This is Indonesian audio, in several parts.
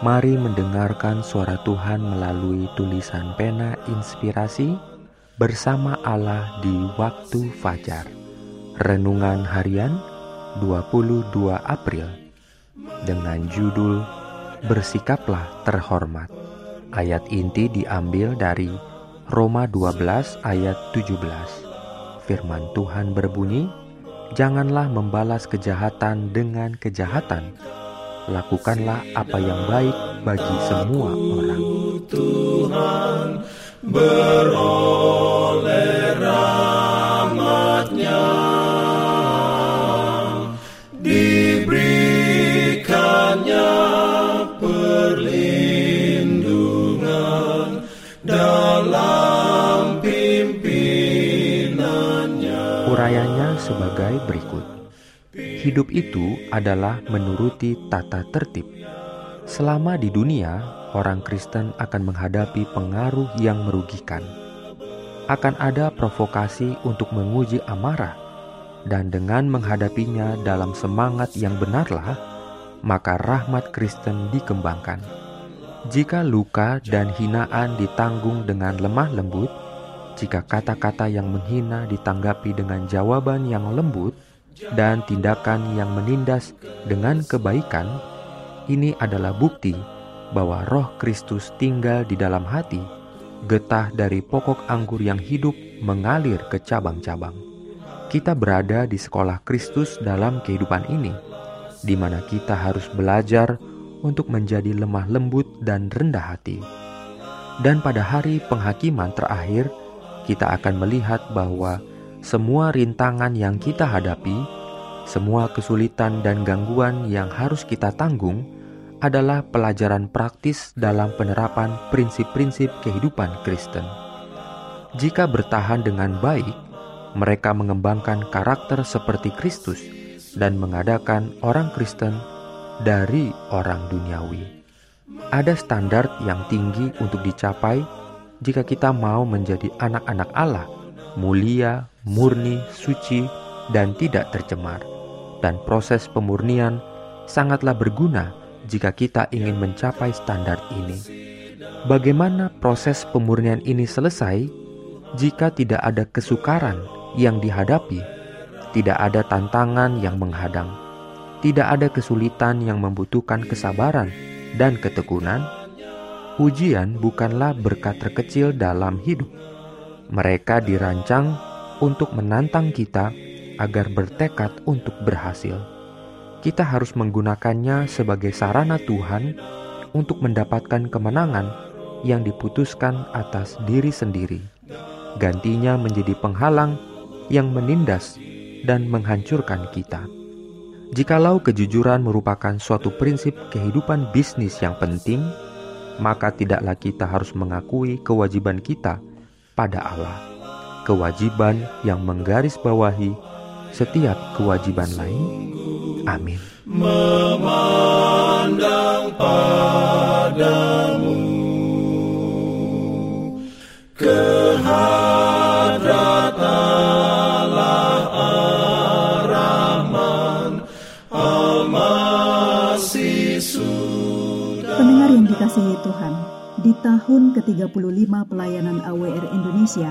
Mari mendengarkan suara Tuhan melalui tulisan pena inspirasi bersama Allah di waktu fajar. Renungan harian 22 April dengan judul Bersikaplah terhormat. Ayat inti diambil dari Roma 12 ayat 17. Firman Tuhan berbunyi, "Janganlah membalas kejahatan dengan kejahatan." Lakukanlah apa yang baik bagi semua orang. Tuhan Hidup itu adalah menuruti tata tertib. Selama di dunia, orang Kristen akan menghadapi pengaruh yang merugikan. Akan ada provokasi untuk menguji amarah, dan dengan menghadapinya dalam semangat yang benarlah, maka rahmat Kristen dikembangkan. Jika luka dan hinaan ditanggung dengan lemah lembut, jika kata-kata yang menghina ditanggapi dengan jawaban yang lembut, dan tindakan yang menindas dengan kebaikan, ini adalah bukti bahwa Roh Kristus tinggal di dalam hati. Getah dari pokok anggur yang hidup mengalir ke cabang-cabang. Kita berada di sekolah Kristus dalam kehidupan ini, di mana kita harus belajar untuk menjadi lemah lembut dan rendah hati. Dan pada hari penghakiman terakhir, kita akan melihat bahwa semua rintangan yang kita hadapi, semua kesulitan dan gangguan yang harus kita tanggung adalah pelajaran praktis dalam penerapan prinsip-prinsip kehidupan Kristen. Jika bertahan dengan baik, mereka mengembangkan karakter seperti Kristus dan mengadakan orang Kristen dari orang duniawi. Ada standar yang tinggi untuk dicapai jika kita mau menjadi anak-anak Allah, mulia, murni, suci, dan tidak tercemar. Dan proses pemurnian sangatlah berguna jika kita ingin mencapai standar ini. Bagaimana proses pemurnian ini selesai jika tidak ada kesukaran yang dihadapi, tidak ada tantangan yang menghadang, tidak ada kesulitan yang membutuhkan kesabaran dan ketekunan? Ujian bukanlah berkat terkecil dalam hidup. Mereka dirancang untuk menantang kita agar bertekad untuk berhasil. Kita harus menggunakannya sebagai sarana Tuhan untuk mendapatkan kemenangan yang diputuskan atas diri sendiri. Gantinya menjadi penghalang yang menindas dan menghancurkan kita. Jikalau kejujuran merupakan suatu prinsip kehidupan bisnis yang penting, maka tidaklah kita harus mengakui kewajiban kita pada Allah kewajiban yang menggarisbawahi setiap kewajiban lain. Amin. Memandang padamu kehadrat Allah Ar-Rahman Al-Masih Pendengar yang dikasihi Tuhan, di tahun ke-35 pelayanan AWR Indonesia,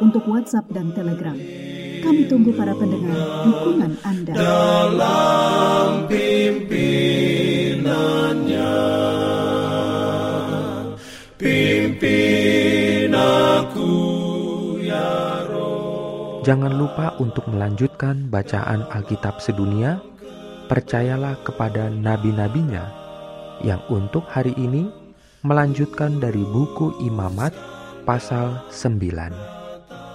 untuk WhatsApp dan Telegram. Kami tunggu para pendengar dukungan Anda. Dalam pimpinannya, pimpin aku ya Roh. Jangan lupa untuk melanjutkan bacaan Alkitab sedunia. Percayalah kepada nabi-nabinya yang untuk hari ini melanjutkan dari buku Imamat pasal 9.